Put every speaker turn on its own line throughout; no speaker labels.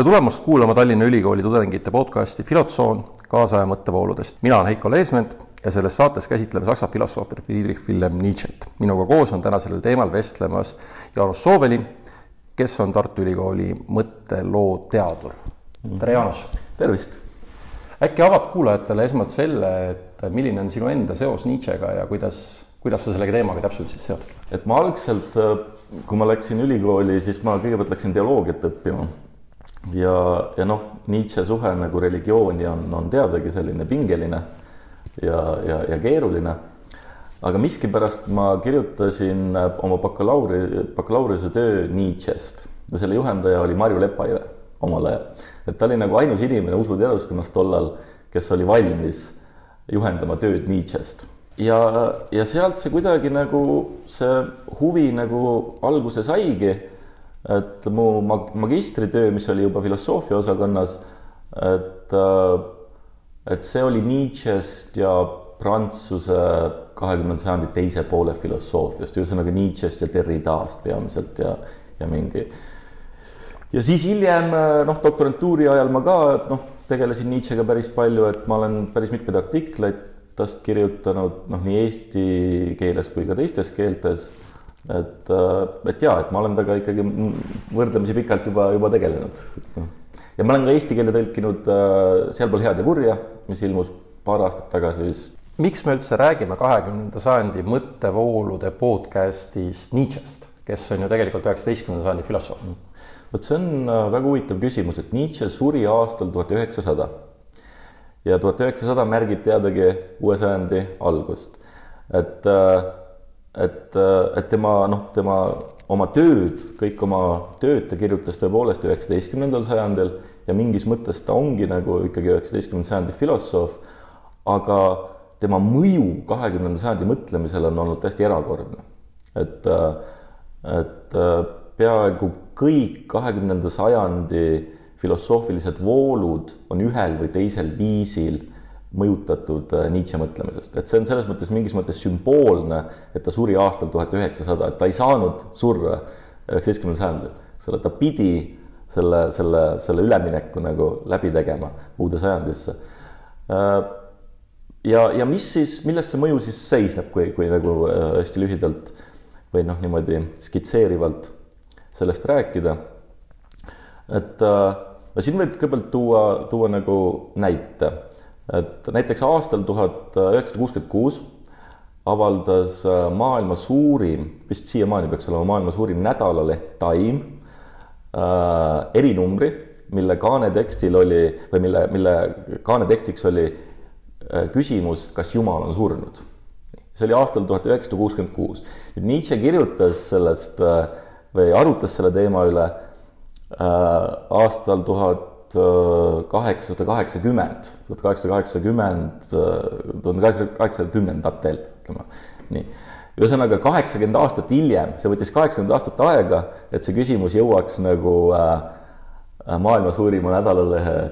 tere tulemast kuulama Tallinna Ülikooli tudengite podcasti Filotsoon kaasaja mõttevooludest. mina olen Heiko Leesment ja selles saates käsitleme saksa filosoofi Friedrich Wilhelm Nietzsche't. minuga koos on täna sellel teemal vestlemas Jaanus Sooveli, kes on Tartu Ülikooli mõtteloo teadur. tere, Jaanus!
tervist!
äkki avad kuulajatele esmalt selle, et milline on sinu enda seos Nietzschega ja kuidas, kuidas sa selle teemaga täpselt siis seotud?
et ma algselt, kui ma läksin ülikooli, siis ma kõigepealt läksin teoloogiat õppima ja, ja noh, Nietzsche suhe nagu religiooni on, on teadagi selline pingeline ja, ja, ja keeruline. aga miskipärast ma kirjutasin oma bakalauri, bakalaureusetöö Nietzsche'st ja selle juhendaja oli Marju Lepajõe omal ajal. et ta oli nagu ainus inimene usuteaduskonnas tollal, kes oli valmis juhendama tööd Nietzsche'st ja, ja sealt see kuidagi nagu see huvi nagu alguse saigi et mu mag-, magistritöö, mis oli juba filosoofia osakonnas, et, äh, et see oli Nietzsche'st ja Prantsuse kahekümnenda sajandi teise poole filosoofiast, ühesõnaga Nietzsche'st ja Derridast peamiselt ja, ja mingi. ja siis hiljem äh, noh, doktorantuuri ajal ma ka noh, tegelesin Nietzschega päris palju, et ma olen päris mitmeid artikleid tast kirjutanud noh, nii eesti keeles kui ka teistes keeltes et, äh, et jaa, et ma olen temaga ikkagi võrdlemisi pikalt juba, juba tegelenud. ja ma olen ka eesti keelde tõlkinud äh, Sealpool head ja kurja, mis ilmus paar aastat tagasi vist.
miks me üldse räägime kahekümnenda sajandi mõttevoolude podcast'is Nietzsche'st, kes on ju tegelikult üheksateistkümnenda sajandi filosoof?
vot see on äh, väga huvitav küsimus, et Nietzsche suri aastal tuhat üheksasada ja tuhat üheksasada märgib teadagi uue sajandi algust, et äh, et, et tema noh, tema oma tööd, kõik oma tööd ta kirjutas tõepoolest üheksateistkümnendal sajandil ja mingis mõttes ta ongi nagu ikkagi üheksateistkümnenda sajandi filosoof, aga tema mõju kahekümnenda sajandi mõtlemisele on olnud täiesti erakordne. et, et peaaegu kõik kahekümnenda sajandi filosoofilised voolud on ühel või teisel viisil mõjutatud äh, Nietzsche mõtlemisest, et see on selles mõttes mingis mõttes sümboolne, et ta suri aastal tuhat üheksasada, et ta ei saanud surra üheksateistkümnendal sajandil, ole, ta pidi selle, selle, selle ülemineku nagu läbi tegema uude sajandisse. Äh, ja, ja mis siis, milles see mõju siis seisneb, kui, kui nagu äh, hästi lühidalt või noh, niimoodi skitseerivalt sellest rääkida. et no siin võib kõigepealt tuua, tuua nagu näite et näiteks aastal tuhat üheksasada kuuskümmend kuus avaldas äh, maailma suurim, vist siiamaani peaks olema maailma suurim nädalaleht Time äh, erinumbri, mille kaanetekstil oli või mille, mille kaanetekstiks oli äh, küsimus, kas Jumal on surnud. see oli aastal tuhat üheksasada kuuskümmend kuus. Nietzsche kirjutas sellest äh, või arutas selle teema üle äh, aastal tuhat tuhat kaheksasada kaheksakümmend, tuhat kaheksasada kaheksakümmend, tuhande kaheksasaja kaheksakümnendatel, ütleme nii. ühesõnaga kaheksakümmend aastat hiljem, see võttis kaheksakümmend aastat aega, et see küsimus jõuaks nagu äh, maailma suurima nädalalehe äh,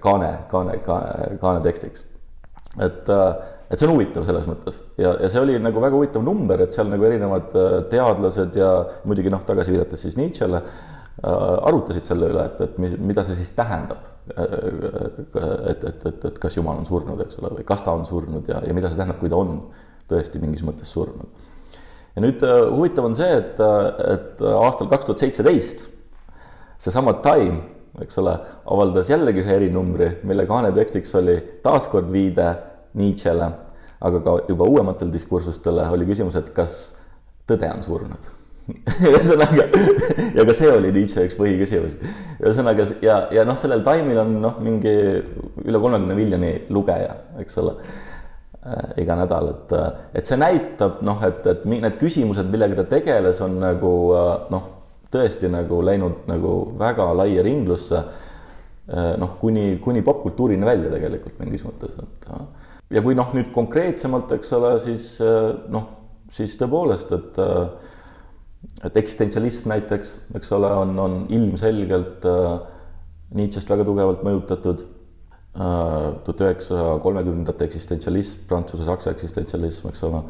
kaane, kaane, kaane, kaane tekstiks. et äh, et see on huvitav selles mõttes ja, ja see oli nagu väga huvitav number, et seal nagu erinevad äh, teadlased ja muidugi noh, tagasi viidates siis Nietzschele äh,, Äh, arutasid selle üle, et, et mida see siis tähendab. et, et, et, et kas Jumal on surnud, eks ole, või kas ta on surnud ja, ja mida see tähendab, kui ta on tõesti mingis mõttes surnud. ja nüüd äh, huvitav on see, et, et aastal kaks tuhat seitseteist seesama Time, eks ole, avaldas jällegi ühe erinumbri, mille kaanetekstiks oli taaskord viide Nietzschele, aga ka juba uuematele diskursustele oli küsimus, et kas tõde on surnud ühesõnaga ja ka see oli Nietzsche üks põhiküsimusi. ühesõnaga ja, ja noh, sellel Time'il on noh, mingi üle kolmekümne miljoni lugeja, eks ole äh,. iga nädal, et, et see näitab noh, et, et need küsimused, millega ta tegeles, on nagu äh, noh, tõesti nagu läinud nagu väga laia ringlusse äh,. noh, kuni, kuni popkultuurini välja tegelikult mingis mõttes, et äh, ja kui noh, nüüd konkreetsemalt, eks ole, siis äh, noh, siis tõepoolest, et äh, et eksistentsialism näiteks, eks ole, on, on ilmselgelt äh, Nietzsche'st väga tugevalt mõjutatud äh,. tuhat üheksasaja kolmekümnendate eksistentsialism, Prantsuse-Saksa eksistentsialism, eks ole.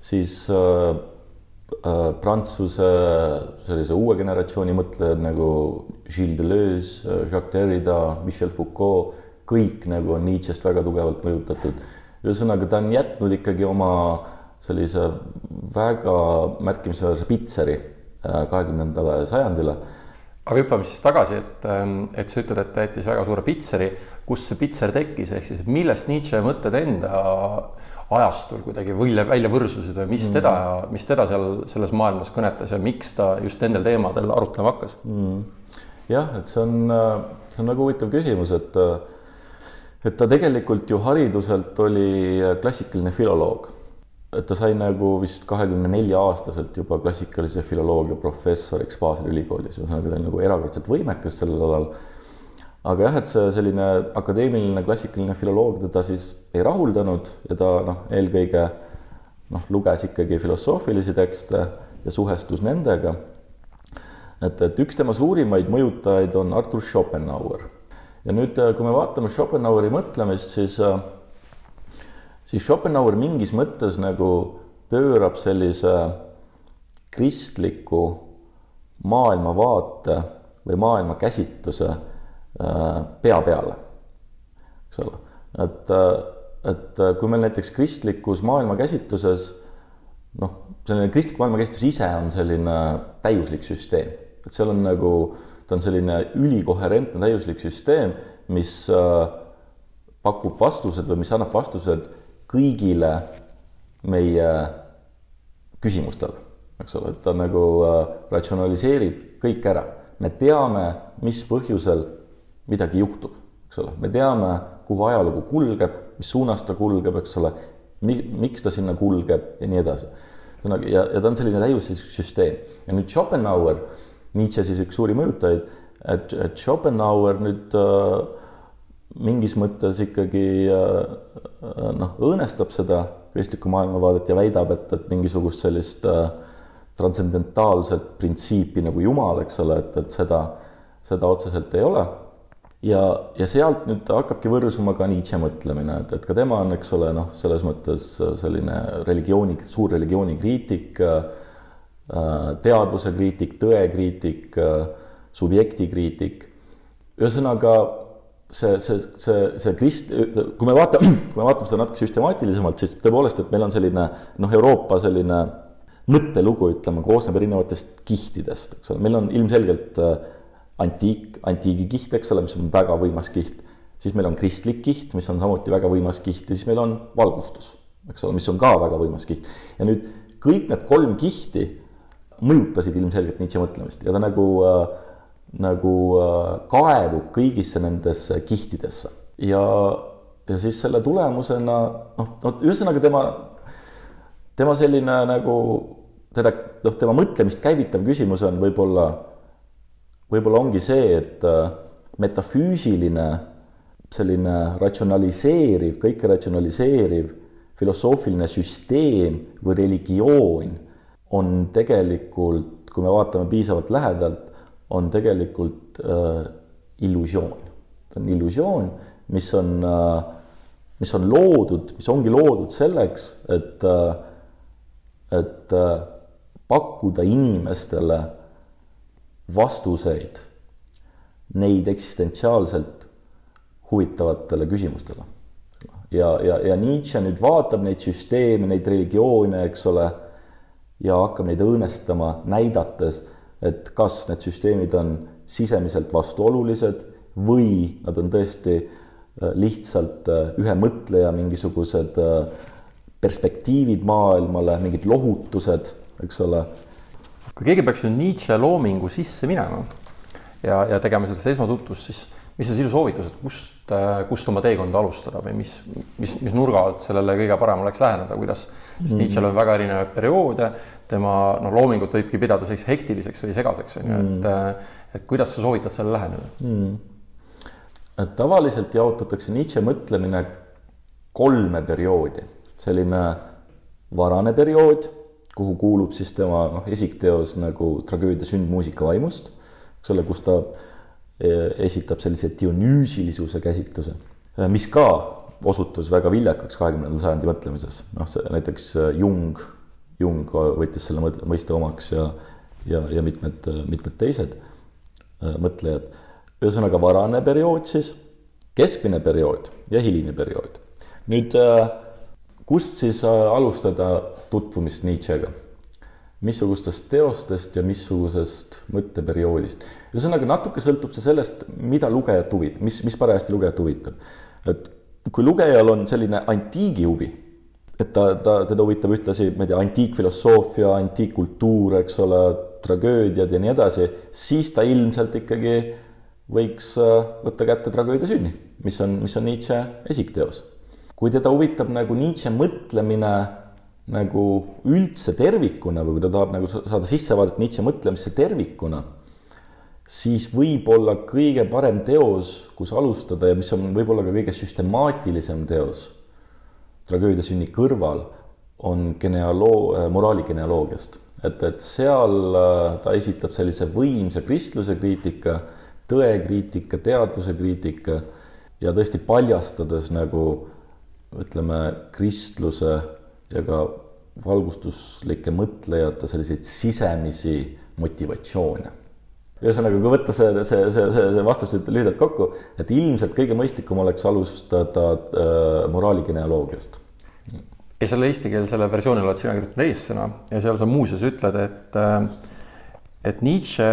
siis äh, Prantsuse sellise uue generatsiooni mõtlejad nagu Gilles Deleuze, Jacques Derrida, Michel Foucault, kõik nagu on Nietzsche'st väga tugevalt mõjutatud. ühesõnaga, ta on jätnud ikkagi oma sellise väga märkimisväärse pitseri kahekümnendale sajandile
aga hüppame siis tagasi, et, ähm, et sa ütled, et ta jättis väga suure pitseri, kust see pitser tekkis, ehk siis millest Nietzsche mõtted enda ajastul kuidagi välja, välja võrsusid või mis mm. teda, mis teda seal selles maailmas kõnetas ja miks ta just nendel teemadel arutlema hakkas mm.?
jah, et see on, see on väga huvitav küsimus, et et ta tegelikult ju hariduselt oli klassikaline filoloog et ta sai nagu vist kahekümne nelja aastaselt juba klassikalise filoloogia professoriks Baseli ülikoolis, ühesõnaga ta oli nagu erakordselt võimekas sellel alal. aga jah, et see selline akadeemiline klassikaline filoloog teda siis ei rahuldanud ja ta noh, eelkõige noh, luges ikkagi filosoofilisi tekste ja suhestus nendega. et, et üks tema suurimaid mõjutajaid on Artur Schopenhauer. ja nüüd, kui me vaatame Schopenhaueri mõtlemist, siis äh, siis Schopenhauer mingis mõttes nagu pöörab sellise kristliku maailmavaate või maailmakäsitluse äh, pea peale, eks ole, et, äh, et äh, kui meil näiteks kristlikus maailmakäsitluses noh, selline kristlik maailmakäsitlus ise on selline täiuslik süsteem, et seal on nagu, ta on selline ülikoherentne täiuslik süsteem, mis pakub vastused või mis annab vastused kõigile meie küsimustele, eks ole, et ta nagu äh, ratsionaliseerib kõik ära. me teame, mis põhjusel midagi juhtub, eks ole, me teame, kuhu ajalugu kulgeb, mis suunas ta kulgeb, eks ole, mi-, miks ta sinna kulgeb ja nii edasi. ühesõnaga, ja, ja ta on selline täiuslik süsteem. ja nüüd Schopenhauer, Nietzsche siis üks suuri mõjutajaid, et, Schopenhauer nüüd äh, mingis mõttes ikkagi äh, äh, noh, õõnestab seda kristlikku maailmavaadet ja väidab, et, et mingisugust sellist äh, transcendentaalset printsiipi nagu Jumal, eks ole, et, et seda, seda otseselt ei ole. ja, ja sealt nüüd hakkabki võrsuma ka Nietzsche mõtlemine, et, et ka tema on, eks ole, noh, selles mõttes selline religiooni, suur religiooni kriitik, teadvuse kriitik, tõe kriitik, subjekti kriitik. ühesõnaga see, see, see, see krist-, kui me vaatame, kui me vaatame seda natuke süstemaatilisemalt, siis tõepoolest, et meil on selline noh, Euroopa selline mõttelugu, ütleme, koosneb erinevatest kihtidest, eks ole, meil on ilmselgelt äh, antiik, antiigi kiht, eks ole, mis on väga võimas kiht, siis meil on kristlik kiht, mis on samuti väga võimas kiht ja siis meil on valgustus, eks ole, mis on ka väga võimas kiht. ja nüüd kõik need kolm kihti mõjutasid ilmselgelt Nietzsche mõtlemist. Ja ta nagu äh, nagu äh, kaevub kõigisse nendesse kihtidesse. Ja, ja siis selle tulemusena noh, noh, ühesõnaga tema, tema selline nagu teda, noh, tema mõtlemist käivitav küsimus on võib-olla, võib-olla ongi see, et äh, metafüüsiline selline ratsionaliseeriv, kõike ratsionaliseeriv filosoofiline süsteem või religioon on tegelikult, kui me vaatame piisavalt lähedalt, on tegelikult äh, illusioon. see on illusioon, mis on äh,, mis on loodud, mis ongi loodud selleks, et äh,, et äh, pakkuda inimestele vastuseid neid eksistentsiaalselt huvitavatele küsimustele. ja, ja, ja Nietzsche nüüd vaatab neid süsteeme, neid religioone, eks ole, ja hakkab neid õõnestama, näidates et kas need süsteemid on sisemiselt vastuolulised või nad on tõesti äh, lihtsalt äh, ühe mõtleja mingisugused äh, perspektiivid maailmale, mingid lohutused, eks ole.
kui keegi peaks nüüd Nietzsche loomingu sisse minema ja, ja tegema sellest esmatutvust, siis mis on sinu soovitus, et kust, kust oma teekonda alustada või mis, mis, mis nurga alt sellele kõige parem oleks läheneda, kuidas, sest mm. Nietzsche'l on väga erinevaid perioode, tema noh, loomingut võibki pidada selliseks hektiliseks või segaseks, on ju, et mm. et kuidas sa soovitad sellele läheneda mm.?
et tavaliselt jaotatakse Nietzsche mõtlemine kolme perioodi, selline varane periood, kuhu kuulub siis tema noh, esikteos nagu tragöödia sündmuusika vaimust, eks ole, kus ta e, esitab sellise dionüüsilisuse käsitluse, mis ka osutus väga viljakaks kahekümnenda sajandi mõtlemises, noh, see näiteks Jung Jung võttis selle mõiste omaks ja, ja, ja mitmed, mitmed teised äh, mõtlejad. ühesõnaga varane periood siis, keskmine periood ja hiline periood. nüüd äh, kust siis alustada tutvumist Nietzschega? missugustest teostest ja missugusest mõtteperioodist. ühesõnaga natuke sõltub see sellest, mida lugejat huvitab, mis, mis parajasti lugejat huvitab. et kui lugejal on selline antiigi huvi et ta, ta, teda huvitab ühtlasi, ma ei tea, antiikfilosoofia, antiikkultuur, eks ole, tragöödiad ja nii edasi, siis ta ilmselt ikkagi võiks äh, võtta kätte tragöödia sünni, mis on, mis on Nietzsche esikteos. kui teda huvitab nagu Nietzsche mõtlemine nagu üldse tervikuna või kui ta tahab nagu saada sissevaadet Nietzsche mõtlemisse tervikuna, siis võib-olla kõige parem teos, kus alustada ja mis on võib-olla ka kõige süstemaatilisem teos tragöödia sünni kõrval on genealoo-, äh, moraali genealoogiast. et, et seal äh, ta esitab sellise võimsa kristluse kriitika, tõekriitika, teadvuse kriitika ja tõesti paljastades nagu ütleme, kristluse ja ka valgustuslike mõtlejate selliseid sisemisi motivatsioone ühesõnaga, kui võtta see, see, see, see, see vastus nüüd lühidalt kokku, et ilmselt kõige mõistlikum oleks alustada äh, moraali genealoogiast.
ja selle eestikeelsele versioonile oled sina kirjutanud eessõna ja seal sa muuseas ütled, et äh, et Nietzsche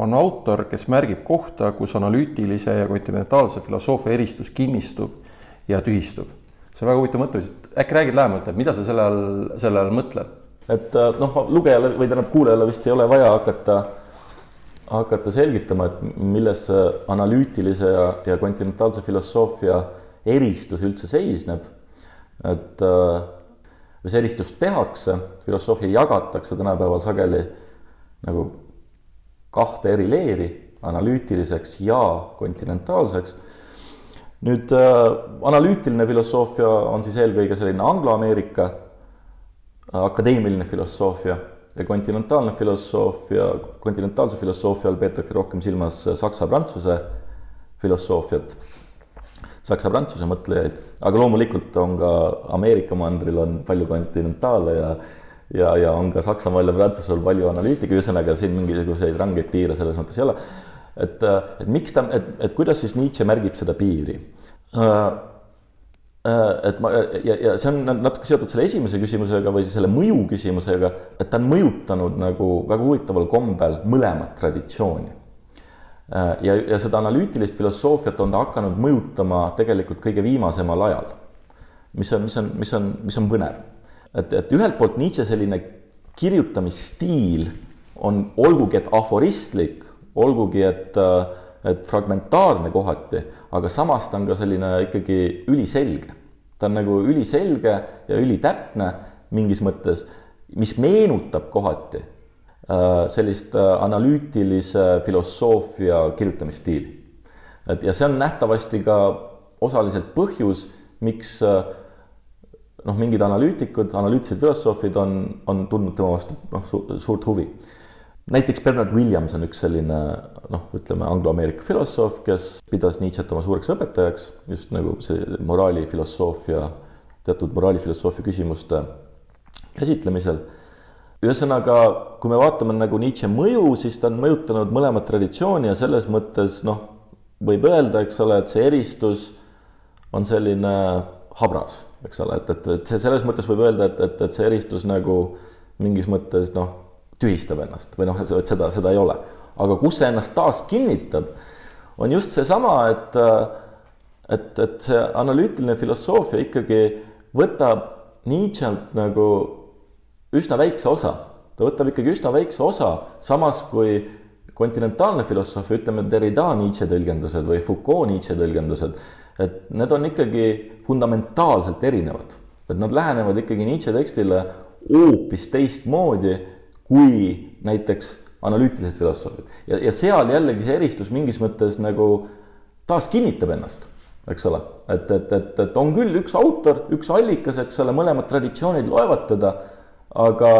on autor, kes märgib kohta, kus analüütilise ja kontinentaalse filosoofia eristus kinnistub ja tühistub. see on väga huvitav mõte, äkki räägid lähemalt, et mida sa selle all, selle all mõtled?
et äh, noh, lugejale või tähendab kuulajale vist ei ole vaja hakata hakata selgitama, et milles see analüütilise ja, ja kontinentaalse filosoofia eristus üldse seisneb. et äh, või see eristus tehakse, filosoofia jagatakse tänapäeval sageli nagu kahte eri leeri, analüütiliseks ja kontinentaalseks. nüüd äh, analüütiline filosoofia on siis eelkõige selline angloameerika akadeemiline filosoofia ja kontinentaalne filosoofia, kontinentaalse filosoofia all peetakse rohkem silmas saksa-prantsuse filosoofiat, saksa-prantsuse mõtlejaid, aga loomulikult on ka Ameerika mandril on palju kontinentaale ja ja, ja on ka Saksamaal ja Prantsusmaal palju analüütikuid, ühesõnaga siin mingisuguseid rangeid piire selles mõttes ei ole. et, et miks ta, et, et kuidas siis Nietzsche märgib seda piiri? Äh, et ma ja, ja see on natuke seotud selle esimese küsimusega või selle mõju küsimusega, et ta on mõjutanud nagu väga huvitaval kombel mõlemat traditsiooni. Äh, ja, ja seda analüütilist filosoofiat on ta hakanud mõjutama tegelikult kõige viimasemal ajal. mis on, mis on, mis on, mis on põnev. et, et ühelt poolt Nietzsche selline kirjutamisstiil on, olgugi et aforistlik, olgugi et äh, et fragmentaarne kohati, aga samas ta on ka selline ikkagi üliselge. ta on nagu üliselge ja ülitäpne mingis mõttes, mis meenutab kohati äh, sellist äh, analüütilise filosoofia kirjutamisstiili. et ja see on nähtavasti ka osaliselt põhjus, miks äh, noh, mingid analüütikud, analüütilised filosoofid on, on tundnud tema vastu noh su, suurt huvi näiteks Bernard Williams on üks selline noh, ütleme angloameerika filosoof, kes pidas Nietzsche't oma suureks õpetajaks just nagu see moraalifilosoofia, teatud moraalifilosoofia küsimuste käsitlemisel. ühesõnaga, kui me vaatame nagu Nietzsche mõju, siis ta on mõjutanud mõlemat traditsiooni ja selles mõttes noh, võib öelda, eks ole, et see eristus on selline habras, eks ole, et, et, et see selles mõttes võib öelda, et, et, et see eristus nagu mingis mõttes noh tühistab ennast või noh, et seda, seda ei ole. aga kus see ennast taas kinnitab, on just seesama, et, et, et see analüütiline filosoofia ikkagi võtab Nietzsche'lt nagu üsna väikse osa. ta võtab ikkagi üsna väikse osa, samas kui kontinentaalne filosoofia, ütleme Derrida Nietzsche tõlgendused või Foucault Nietzsche tõlgendused, et need on ikkagi fundamentaalselt erinevad. et nad lähenevad ikkagi Nietzsche tekstile hoopis teistmoodi kui näiteks analüütilised filosoofid. ja, ja seal jällegi see eristus mingis mõttes nagu taas kinnitab ennast, eks ole, et, et, et, et on küll üks autor, üks allikas, eks ole, mõlemad traditsioonid loevad teda, aga,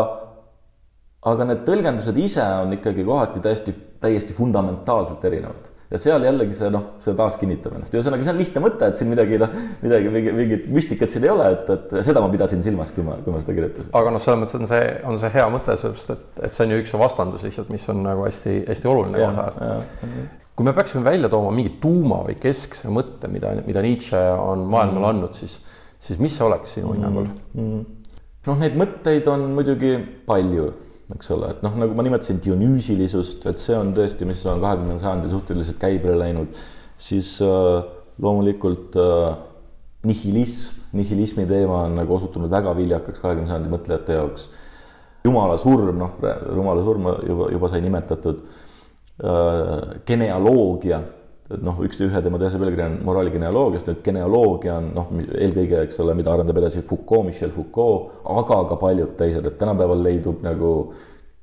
aga need tõlgendused ise on ikkagi kohati täiesti, täiesti fundamentaalselt erinevad. Ja seal jällegi see noh, see taas kinnitab ennast, ühesõnaga see on lihtne mõte, et siin midagi noh, midagi, mingit, mingit müstikat siin ei ole, et, et seda ma pidasin silmas, kui ma, kui ma seda kirjutasin.
aga noh, selles mõttes on see, on see hea mõte, sellepärast et, et see on ju üks vastandus lihtsalt, mis on nagu hästi-hästi oluline kaasajas. kui me peaksime välja tooma mingi tuuma või keskse mõtte, mida, mida Nietzsche on maailmale mm. andnud, siis, siis mis see oleks sinu hinnangul mm.?
Mm. noh, neid mõtteid on muidugi palju eks ole, et noh, nagu ma nimetasin dionüüsilisust, et see on tõesti, mis on kahekümnendal sajandil suhteliselt käibele läinud, siis äh, loomulikult äh, nihilism, nihilismi teema on nagu osutunud väga viljakaks kahekümne sajandi mõtlejate jaoks. jumala surm, noh, jumala surma juba, juba sai nimetatud äh,. genealoogia, et noh, üks ühe tema teise pealkiri on moraali genealoogiast, nüüd genealoogia on noh, eelkõige, eks ole, mida arendab edasi Foucault, Michel Foucault, aga ka paljud teised, et tänapäeval leidub nagu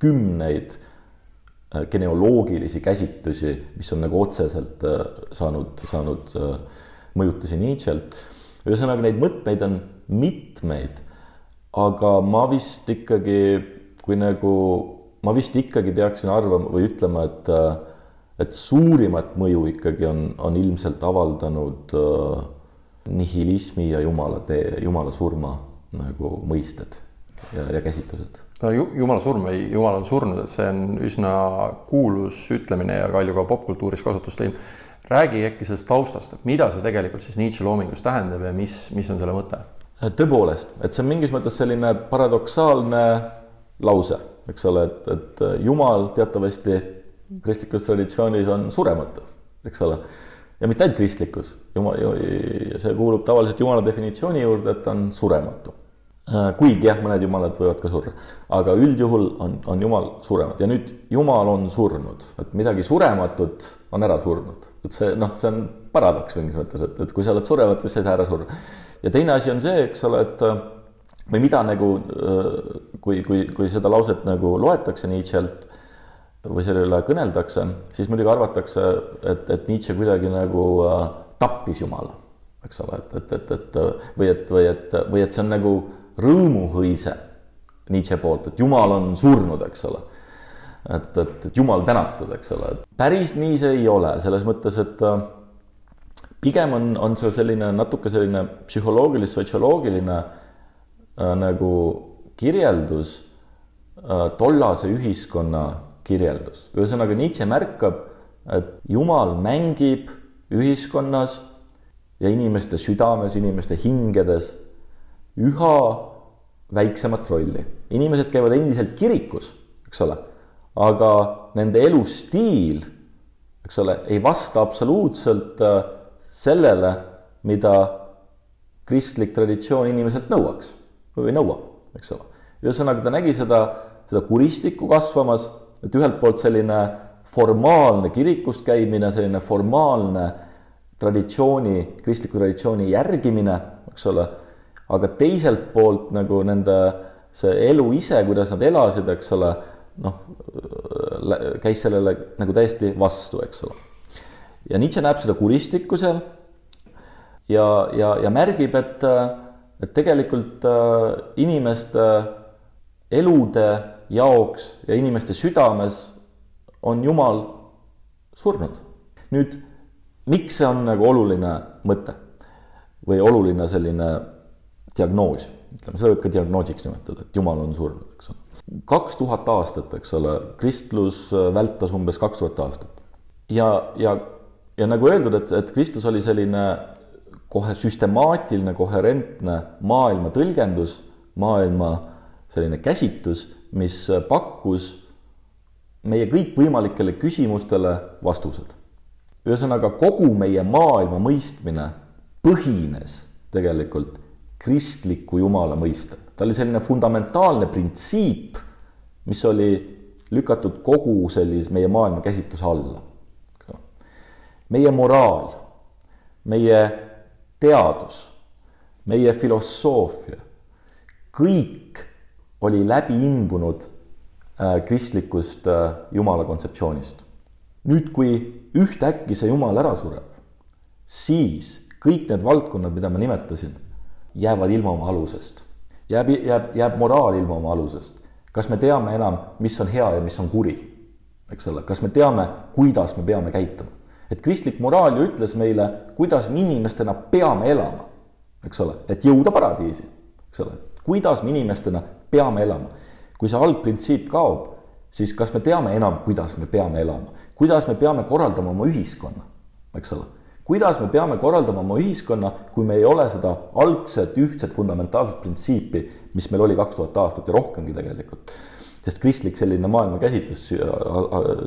kümneid äh, genealoogilisi käsitlusi, mis on nagu otseselt äh, saanud, saanud äh, mõjutusi Nietzsche'lt. ühesõnaga, neid mõtteid on mitmeid, aga ma vist ikkagi, kui nagu, ma vist ikkagi peaksin arvama või ütlema, et et suurimat mõju ikkagi on, on ilmselt avaldanud äh, nihilismi ja jumala tee, jumala surma nagu mõisted ja, ja käsitlused
no jumala surm või jumal on surnud, et see on üsna kuulus ütlemine ja palju ka popkultuuris kasutust leidnud. räägi äkki sellest taustast, et mida see tegelikult siis Nietzsche loomingus tähendab ja mis, mis on selle mõte?
tõepoolest, et see on mingis mõttes selline paradoksaalne lause, eks ole, et, et jumal teatavasti kristlikus traditsioonis on surematu, eks ole. ja mitte ainult kristlikus, jumal, see kuulub tavaliselt jumala definitsiooni juurde, et on surematu. Äh, kuigi jah, mõned jumalad võivad ka surra, aga üldjuhul on, on jumal surematu. Ja nüüd jumal on surnud, et midagi surematut on ära surnud, et see noh, see on paradoks mingis mõttes, et, et kui sa oled surematu, siis sa ei saa ära surra. ja teine asi on see, eks ole, et või mida nagu kui, kui, kui seda lauset nagu loetakse Nietzsche'lt või selle üle kõneldakse, siis muidugi arvatakse, et, et Nietzsche kuidagi nagu äh, tappis Jumala, eks ole, et, et, et, et või et, või et, või et see on nagu rõõmuhõise Nietzsche poolt, et Jumal on surnud, eks ole. et, et, et Jumal tänatud, eks ole, päris nii see ei ole, selles mõttes, et äh, pigem on, on see selline natuke selline psühholoogilis-sotsioloogiline äh, nagu kirjeldus äh,, tollase ühiskonna kirjeldus. ühesõnaga Nietzsche märkab, et Jumal mängib ühiskonnas ja inimeste südames, inimeste hingedes üha väiksemat rolli. inimesed käivad endiselt kirikus, eks ole, aga nende elustiil, eks ole, ei vasta absoluutselt äh, sellele, mida kristlik traditsioon inimeselt nõuaks või nõuab, eks ole. ühesõnaga, ta nägi seda, seda kuristikku kasvamas, et ühelt poolt selline formaalne kirikust käimine, selline formaalne traditsiooni, kristliku traditsiooni järgimine, eks ole aga teiselt poolt nagu nende see elu ise, kuidas nad elasid, eks ole, noh, käis sellele nagu täiesti vastu, eks ole. ja Nietzsche näeb seda kuristikku seal ja, ja, ja märgib, et, et tegelikult äh, inimeste elude jaoks ja inimeste südames on Jumal surnud. nüüd, miks see on nagu oluline mõte või oluline selline diagnoos, ütleme, seda võib ka diagnoosiks nimetada, et jumal on surnud, eks ole. kaks tuhat aastat, eks ole, kristlus vältas umbes kaks tuhat aastat. ja, ja, ja nagu öeldud, et, et Kristus oli selline kohe süstemaatiline, koherentne maailma tõlgendus, maailma selline käsitlus, mis pakkus meie kõikvõimalikele küsimustele vastused. ühesõnaga, kogu meie maailma mõistmine põhines tegelikult kristliku Jumala mõiste. ta oli selline fundamentaalne printsiip, mis oli lükatud kogu sellise meie maailma käsitluse alla. meie moraal, meie teadus, meie filosoofia, kõik oli läbi imbunud äh, kristlikust äh, Jumala kontseptsioonist. nüüd, kui ühtäkki see Jumal ära sureb, siis kõik need valdkonnad, mida ma nimetasin jäävad ilma oma alusest. jääb, jääb, jääb moraal ilma oma alusest. kas me teame enam, mis on hea ja mis on kuri? eks ole, kas me teame, kuidas me peame käituma? et kristlik moraal ju ütles meile, kuidas me inimestena peame elama, eks ole, et jõuda paradiisi, eks ole, kuidas me inimestena peame elama. kui see algprintsiip kaob, siis kas me teame enam, kuidas me peame elama, kuidas me peame korraldama oma ühiskonna, eks ole kuidas me peame korraldama oma ühiskonna, kui me ei ole seda algset ühtset fundamentaalset printsiipi, mis meil oli kaks tuhat aastat ja rohkemgi tegelikult. sest kristlik selline maailmakäsitlus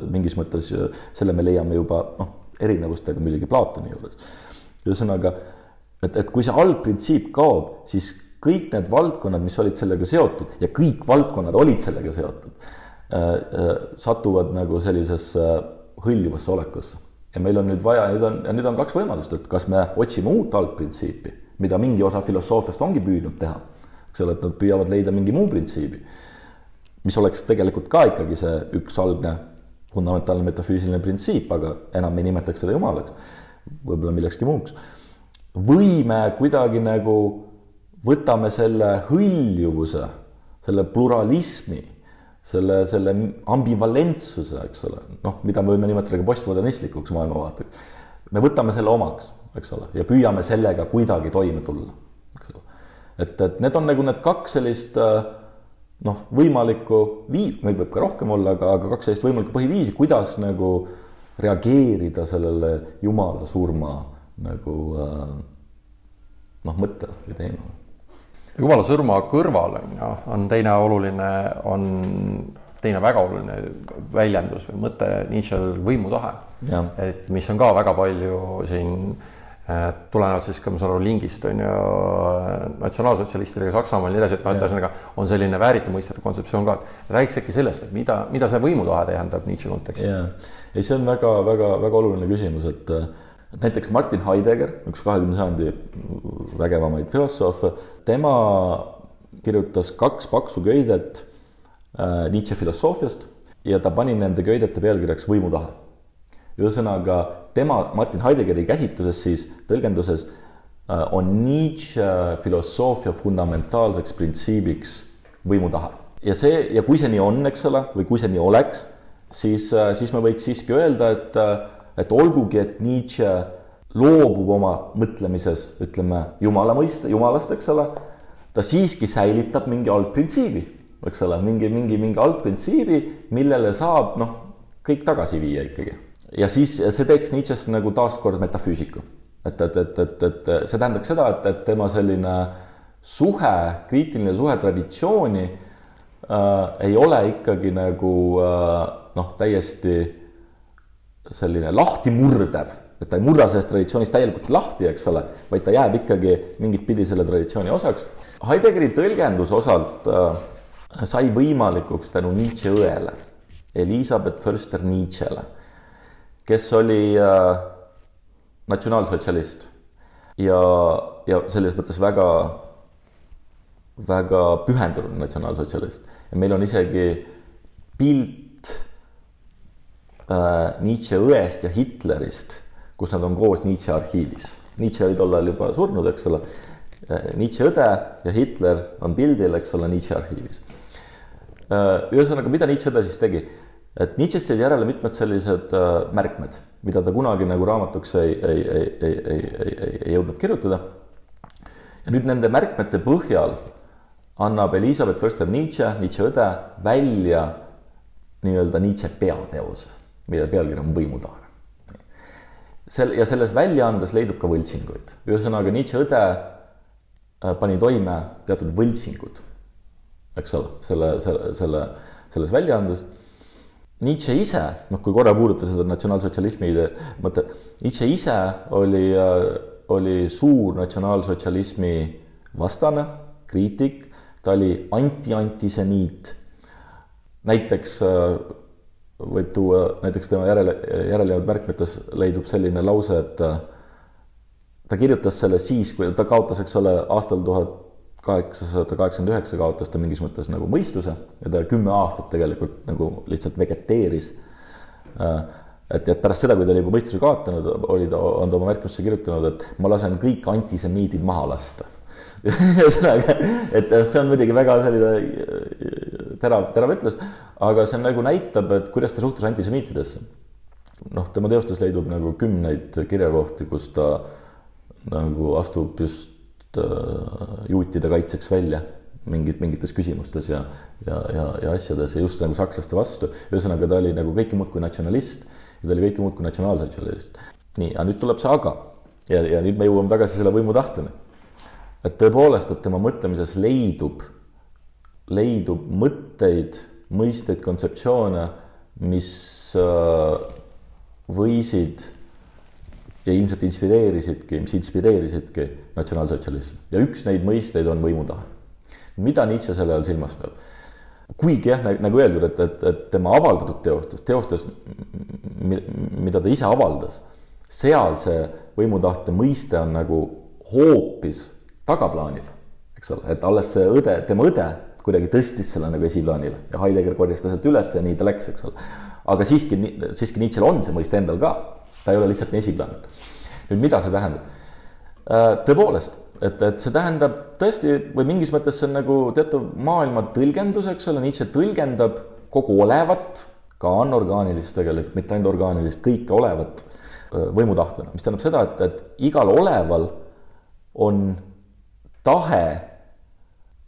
mingis mõttes, selle me leiame juba noh, erinevustega muidugi Platoni juures. ühesõnaga, et, et kui see algprintsiip kaob, siis kõik need valdkonnad, mis olid sellega seotud ja kõik valdkonnad olid sellega seotud äh,, äh, satuvad nagu sellisesse hõljuvasse olekusse ja meil on nüüd vaja, nüüd on, nüüd on kaks võimalust, et kas me otsime uut algprintsiipi, mida mingi osa filosoofiast ongi püüdnud teha, eks ole, et nad püüavad leida mingi muu printsiibi, mis oleks tegelikult ka ikkagi see üks algne fundamentaalne metafüüsiline printsiip, aga enam ei nimetaks seda jumalaks, võib-olla millekski muuks. või me kuidagi nagu võtame selle hõljuvuse, selle pluralismi selle, selle ambivalentsuse, eks ole, noh, mida me võime nimetada ka postmodernistlikuks maailmavaateks. me võtame selle omaks, eks ole, ja püüame sellega kuidagi toime tulla, et, et need on nagu need kaks sellist noh, võimalikku vii-, neid võib ka rohkem olla, aga, aga kaks sellist võimalikku põhiviisi, kuidas nagu reageerida sellele jumala surma nagu noh, mõttele või teemale
jumala surma kõrval on ju, on teine oluline, on teine väga oluline väljendus või mõte Nietzsche'l võimutahe. et mis on ka väga palju siin tulenevalt siis ka ma saan aru lingist on ju natsionaalsotsialistidega Saksamaal ja nii edasi, et noh, et ühesõnaga on selline vääriti mõistetav kontseptsioon ka. räägiks äkki sellest, et mida, mida see võimutahe tähendab Nietzsche kontekstis?
ei, see on väga-väga-väga oluline küsimus, et et näiteks Martin Heidegger, üks kahekümne sajandi vägevamaid filosoofe, tema kirjutas kaks paksu köidet äh, Nietzsche filosoofiast ja ta pani nende köidete pealkirjaks võimutahe. ühesõnaga tema, Martin Heideggeri käsitluses siis, tõlgenduses äh, on Nietzsche filosoofia fundamentaalseks printsiibiks võimutahe. ja see, ja kui see nii on, eks ole, või kui see nii oleks, siis, äh, siis me võiks siiski öelda, et et olgugi, et Nietzsche loobub oma mõtlemises, ütleme, jumala mõiste, jumalast, eks ole, ta siiski säilitab mingi algprintsiibi, eks ole, mingi, mingi, mingi algprintsiibi, millele saab noh, kõik tagasi viia ikkagi. ja siis see teeks Nietzsche'st nagu taaskord metafüüsiku. et, et, et, et, et see tähendaks seda, et, et tema selline suhe, kriitiline suhe traditsiooni äh, ei ole ikkagi nagu äh, noh, täiesti selline lahtimurdev, et ta ei murra sellest traditsioonist täielikult lahti, eks ole, vaid ta jääb ikkagi mingit pidi selle traditsiooni osaks. Heideggeri tõlgendus osalt äh, sai võimalikuks tänu Nietzsche õele, Elizabeth Förster Nietzschele, kes oli äh, natsionaalsotsialist ja, ja selles mõttes väga, väga pühendunud natsionaalsotsialist ja meil on isegi pilt Nietzsche õest ja Hitlerist, kus nad on koos Nietzsche arhiivis. Nietzsche oli tol ajal juba surnud, eks ole. Äh, Nietzsche õde ja Hitler on pildil, eks ole, Nietzsche arhiivis. Äh, ühesõnaga, mida Nietzsche õde siis tegi? et Nietzsche'st jäid järele mitmed sellised äh, märkmed, mida ta kunagi nagu raamatuks ei, ei, ei, ei, ei, ei, ei, ei jõudnud kirjutada. ja nüüd nende märkmete põhjal annab Elizabeth Förster Nietzsche, Nietzsche õde välja nii-öelda Nietzsche peateose mille pealkiri on Võimutahe. sel- ja selles väljaandes leidub ka võltsinguid, ühesõnaga Nietzsche õde äh, pani toime teatud võltsingud, eks ole, selle, selle, selle, selles väljaandes. Nietzsche ise, noh, kui korra puudutada seda natsionaalsotsialismi mõtet, Nietzsche ise oli, äh, oli suur natsionaalsotsialismi vastane, kriitik, ta oli anti-antisemiit. näiteks äh, võib tuua näiteks tema järele, järelejäänud märkmetes leidub selline lause, et äh, ta kirjutas selle siis, kui ta kaotas, eks ole, aastal tuhat kaheksasada kaheksakümmend üheksa kaotas ta mingis mõttes nagu mõistuse ja ta kümme aastat tegelikult nagu lihtsalt vegeteeris. Äh, et, et pärast seda, kui ta oli juba mõistuse kaotanud, oli ta, on ta oma märkmesse kirjutanud, et ma lasen kõik antisemiidid maha lasta ühesõnaga, et see on muidugi väga selline terav, terav ütlus, aga see nagu näitab, et kuidas ta suhtus antisemiitidesse. noh, tema teostes leidub nagu kümneid kirjakohti, kus ta nagu astub just äh, juutide kaitseks välja mingid, mingites küsimustes ja, ja, ja, ja asjades ja just nagu sakslaste vastu. ühesõnaga, ta oli nagu kõike muud kui natsionalist ja ta oli kõike muud kui natsionaalsotsialist. nii, aga nüüd tuleb see aga ja, ja nüüd me jõuame tagasi selle võimutahteni. et tõepoolest, et tema mõtlemises leidub, leidub mõtteid, mõisteid, kontseptsioone, mis äh, võisid ja ilmselt inspireerisidki, mis inspireerisidki natsionaalsotsialismi ja üks neid mõisteid on võimutahe. mida Nietzsche selle all silmas peab? kuigi jah, nagu öeldud, et, et, et tema avaldatud teostes, teostes, mida ta ise avaldas, seal see võimutahte mõiste on nagu hoopis tagaplaanil, eks ole, et alles see õde, tema õde kuidagi tõstis selle nagu esiplaanile ja Heidegger korjas ta sealt üles ja nii ta läks, eks ole. aga siiski, siiski Nietzsche'l on see mõiste endal ka, ta ei ole lihtsalt nii esiplaanil. nüüd, mida see tähendab? Äh, tõepoolest, et, et see tähendab tõesti või mingis mõttes see on nagu teatav maailma tõlgendus, eks ole, Nietzsche tõlgendab kogu olevat, ka anorgaanilist tegelikult, mitte ainult orgaanilist, kõike olevat äh, võimutahtena, mis tähendab seda, et, et igal oleval on tahe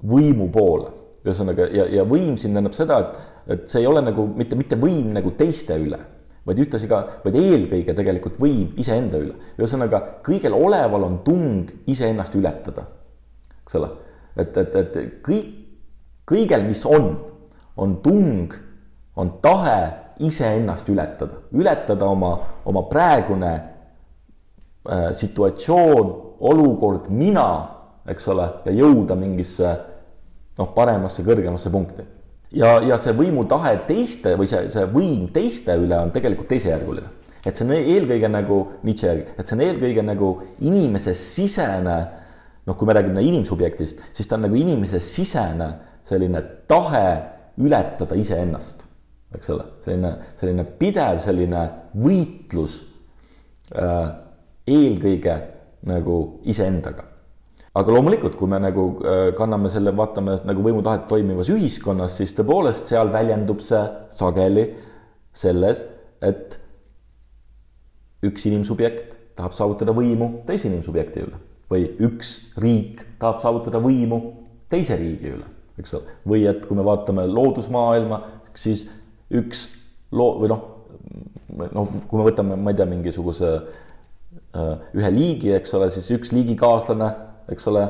võimu poole ühesõnaga, ja, ja võim siin tähendab seda, et, et see ei ole nagu mitte, mitte võim nagu teiste üle, vaid ühtlasi ka, vaid eelkõige tegelikult võim iseenda üle. ühesõnaga, kõigel oleval on tung iseennast ületada, eks ole. et, et, et kõik, kõigel, mis on, on tung, on tahe iseennast ületada, ületada oma, oma praegune äh, situatsioon, olukord, mina, eks ole, ja jõuda mingisse noh, paremasse, kõrgemasse punkti. ja, ja see võimutahe teiste või see, see võim teiste üle on tegelikult teisejärguline. et see on eelkõige nagu Nietzsche järgi, et see on eelkõige nagu inimese sisene noh, kui me räägime inimsubjektist, siis ta on nagu inimese sisene selline tahe ületada iseennast, eks ole, selline, selline pidev selline võitlus äh, eelkõige nagu iseendaga aga loomulikult, kui me nagu äh, kanname selle, vaatame nagu võimutahet toimivas ühiskonnas, siis tõepoolest seal väljendub see sageli selles, et üks inimsubjekt tahab saavutada võimu teise inimsubjekti üle või üks riik tahab saavutada võimu teise riigi üle, eks ole. või et kui me vaatame loodusmaailma, siis üks loo- või noh, noh, kui me võtame, ma ei tea, mingisuguse äh, ühe liigi, eks ole, siis üks liigikaaslane eks ole,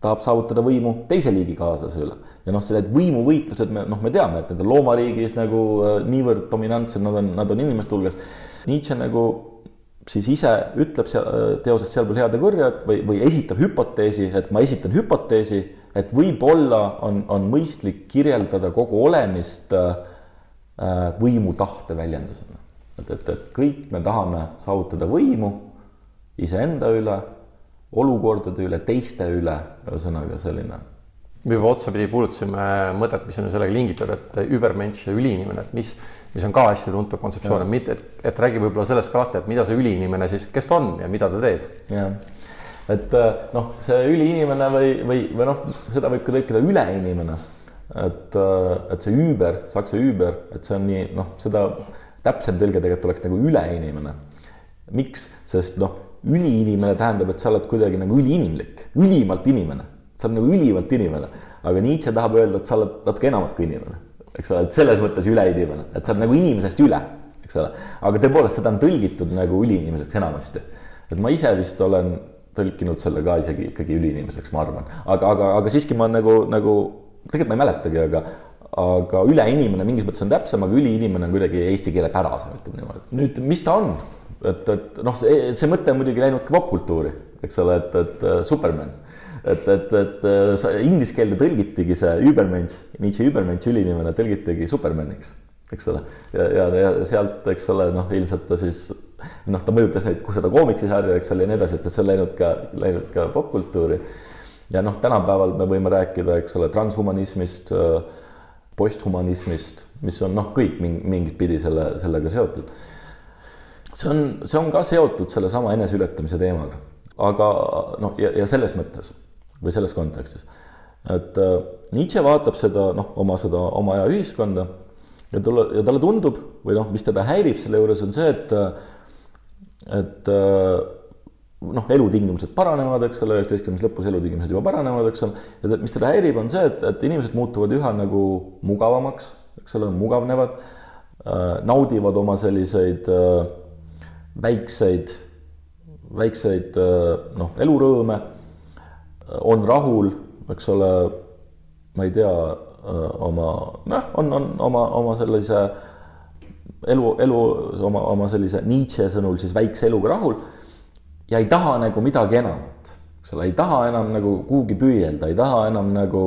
tahab saavutada võimu teise liigi kaaslase üle. ja noh, sellised võimuvõitlused, me noh, me teame, et need on loomariigis nagu äh, niivõrd dominantsed, nad on, nad on inimeste hulgas. Nietzsche nagu siis ise ütleb seal äh, teoses Sealpool head ja kurjad või, või esitab hüpoteesi, et ma esitan hüpoteesi, et võib-olla on, on mõistlik kirjeldada kogu olemist äh võimu tahte väljendusena. et, et, et kõik me tahame saavutada võimu iseenda üle olukordade üle, teiste üle, ühesõnaga selline.
me juba otsapidi puudutasime mõtet, mis on sellega lingitud, et übermensch ja üliinimene, et mis, mis on ka hästi tuntud kontseptsioon, et mitte, et, et räägi võib-olla sellest ka et mida see üliinimene siis, kes ta on ja mida ta teeb.
jah, et äh, noh, see üliinimene või, või, või noh, seda võib ka tõlkida üleinimene. et, äh, et see über, saksa über, et see on nii noh, seda täpsem tõlge tegelikult oleks nagu üleinimene. miks, sest noh üliinimene tähendab, et sa oled kuidagi nagu üliinimlik, ülimalt inimene, sa oled nagu ülimalt inimene. aga Nietzsche tahab öelda, et sa oled natuke enamat kui inimene, eks ole, et selles mõttes üleinimene, et sa oled nagu inimesest üle, eks ole. aga tõepoolest, seda on tõlgitud nagu üliinimeseks enamasti. et ma ise vist olen tõlkinud selle ka isegi ikkagi üliinimeseks, ma arvan, aga, aga, aga siiski ma nagu, nagu tegelikult ma ei mäletagi, aga aga üleinimene mingis mõttes on täpsem, aga üliinimene on kuidagi eesti keele pärasem, ütleme niimoodi. nüüd, mis ta on? et, et noh, see, see mõte on muidugi läinud ka popkultuuri, eks ole, et, et uh, Superman. et, et, et uh, inglise keelde tõlgitigi see Übermensch, Nietzsche Übermensch, üliinimene, tõlgitigi Supermaniks, eks ole. ja, ja, ja sealt, eks ole, noh, ilmselt ta siis noh, ta mõjutas neid, seda koomiksisarja, eks ole, ja nii edasi, et, et see on läinud ka, läinud ka popkultuuri. ja noh, tänapäeval me võime rääkida, eks ole, transhumanismist, posthumanismist, mis on noh, kõik mingit pidi selle, sellega seotud. See on, see on ka seotud sellesama eneseületamise teemaga, aga noh, ja, ja selles mõttes või selles kontekstis, et äh, Nietzsche vaatab seda noh, oma seda oma aja ühiskonda ja talle, ja talle tundub või noh, mis teda häirib selle juures on see, et, et noh, elutingimused paranevad, eks ole, üheksateistkümnes lõpus elutingimused juba paranevad, eks ole, ja mis teda häirib, on see, et, et inimesed muutuvad üha nagu mugavamaks, eks ole, mugavnevad äh,, naudivad oma selliseid äh, väikseid, väikseid äh, noh, elurõõme, on rahul, eks ole, ma ei tea, oma noh, on, on oma, oma sellise elu, elu oma, oma sellise Nietzsche sõnul siis väikse eluga rahul ja ei taha nagu midagi enamat, eks ole, ei taha enam nagu kuhugi püüelda, ei taha enam nagu,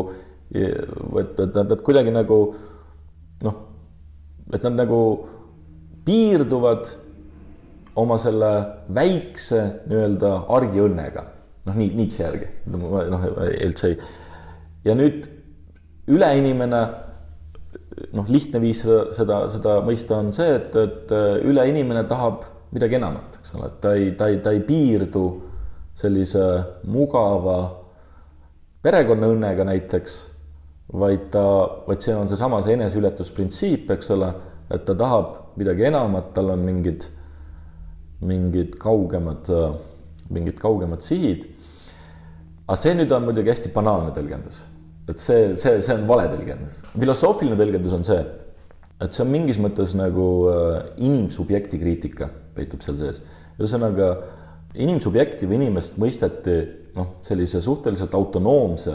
et, et nad kuidagi nagu noh, et nad nagu piirduvad oma selle väikse nii-öelda argiõnnega, noh, nii Nietzsche järgi, noh, üldse ei. ja nüüd üleinimene, noh, lihtne viis seda, seda, seda mõista on see, et, et üleinimene tahab midagi enamat, eks ole, et ta ei, ta ei, ta ei piirdu sellise mugava perekonnaõnnega näiteks, vaid ta, vaid see on seesama see eneseületusprintsiip, eks ole, et ta tahab midagi enamat, tal on mingid, mingid kaugemad, mingid kaugemad sihid. aga see nüüd on muidugi hästi banaalne tõlgendus, et see, see, see on vale tõlgendus. filosoofiline tõlgendus on see, et see on mingis mõttes nagu äh, inimsubjekti kriitika peitub seal sees. Ühesõnaga inimsubjekti või inimest mõisteti noh, sellise suhteliselt autonoomse,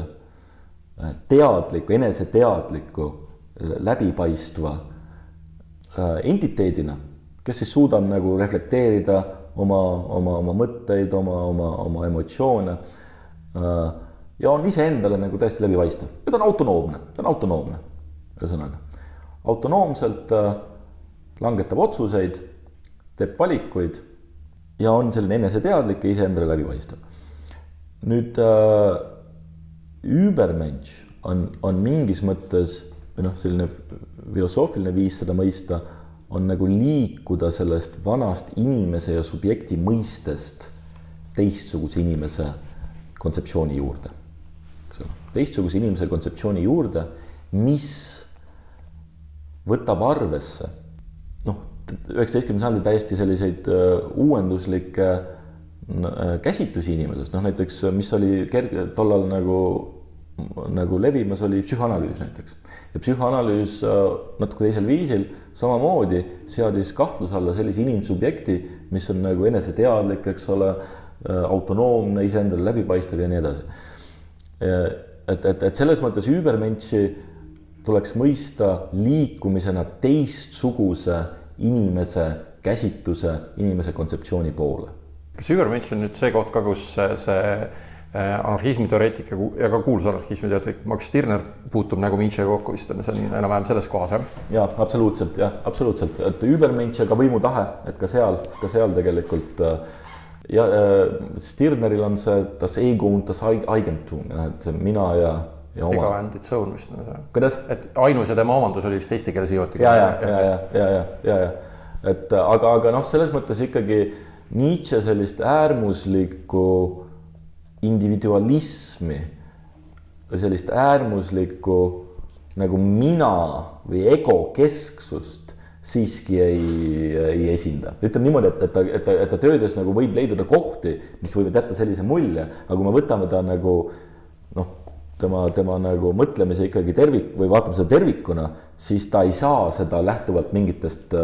äh, teadliku, eneseteadliku, äh, läbipaistva entiteedina, kes siis suudab nagu reflekteerida oma, oma, oma mõtteid, oma, oma, oma emotsioone. ja on iseendale nagu täiesti läbipaistev ja ta on autonoomne, ta on autonoomne, ühesõnaga autonoomselt äh, langetab otsuseid, teeb valikuid ja on selline eneseteadlik ja iseendale läbipaistev. nüüd äh, Übermensch on, on mingis mõttes või noh, selline filosoofiline viis seda mõista on nagu liikuda sellest vanast inimese ja subjekti mõistest teistsuguse inimese kontseptsiooni juurde. eks ole, teistsuguse inimese kontseptsiooni juurde, mis võtab arvesse üheksateistkümnenda sajandi täiesti selliseid äh, uuenduslikke äh, käsitlusi inimesest, noh näiteks mis oli kerge tollal nagu, nagu levimas, oli psühhanalüüs näiteks. ja psühhanalüüs äh, natuke teisel viisil samamoodi seadis kahtluse alla sellise inimsubjekti, mis on nagu eneseteadlik, eks ole, autonoomne, iseendale läbipaistev ja nii edasi. et, et, et selles mõttes Übermenši tuleks mõista liikumisena teistsuguse inimese käsitluse, inimese kontseptsiooni poole.
kas Übermensch on nüüd see koht ka, kus see, äh, anarhismiteoreetik ja ka kuulus anarhismiteoreetik Max Stirner puutub nagu Nietzschega kokku vist on see on enam-vähem selles kohas jah?
ja absoluutselt jah, absoluutselt, et Übermensch ja ka võimutahe, et ka seal, ka seal tegelikult äh, ja äh, Stirneril on see das Ego und das Eigentum, et mina ja
ega and its own vist
kuidas?
et ainus ja tema omandus oli vist eesti keeles viimati.
ja, ja, ja, ja, ja, ja, ja, ja, et aga, aga noh, selles mõttes ikkagi Nietzsche sellist äärmuslikku individualismi või sellist äärmuslikku nagu mina või ego kesksust siiski ei, ei esinda. ütleme niimoodi, et, et ta, et ta, et ta töödes nagu võib leiduda kohti, mis võivad jätta sellise mulje, aga kui me võtame ta nagu noh, tema, tema nagu mõtlemise ikkagi tervik või vaatame seda tervikuna, siis ta ei saa seda lähtuvalt mingitest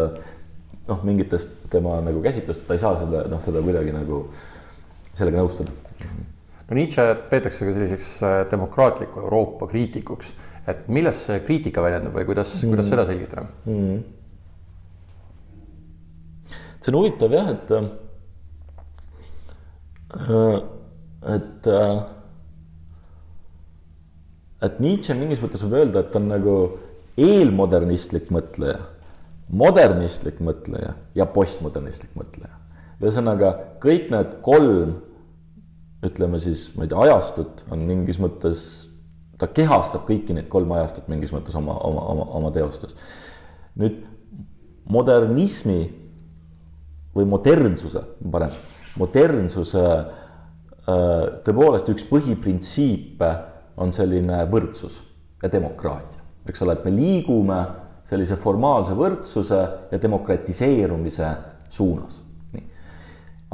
noh, mingitest tema nagu käsitlust, ta ei saa seda noh, seda kuidagi nagu sellega nõustuda.
no Nietzsche peetakse ka selliseks äh, demokraatliku Euroopa kriitikuks, et milles see kriitika väljendub või kuidas mm., kuidas seda selgitada mm.?
see on huvitav jah, et äh, et äh, et Nietzsche mingis mõttes võib öelda, et ta on nagu eelmodernistlik mõtleja, modernistlik mõtleja ja postmodernistlik mõtleja. ühesõnaga kõik need kolm, ütleme siis, ma ei tea, ajastut on mingis mõttes, ta kehastab kõiki neid kolme ajastut mingis mõttes oma, oma, oma, oma teostes. nüüd modernismi või modernsuse, parem, modernsuse äh, tõepoolest üks põhiprintsiipe on selline võrdsus ja demokraatia, eks ole, et me liigume sellise formaalse võrdsuse ja demokratiseerumise suunas.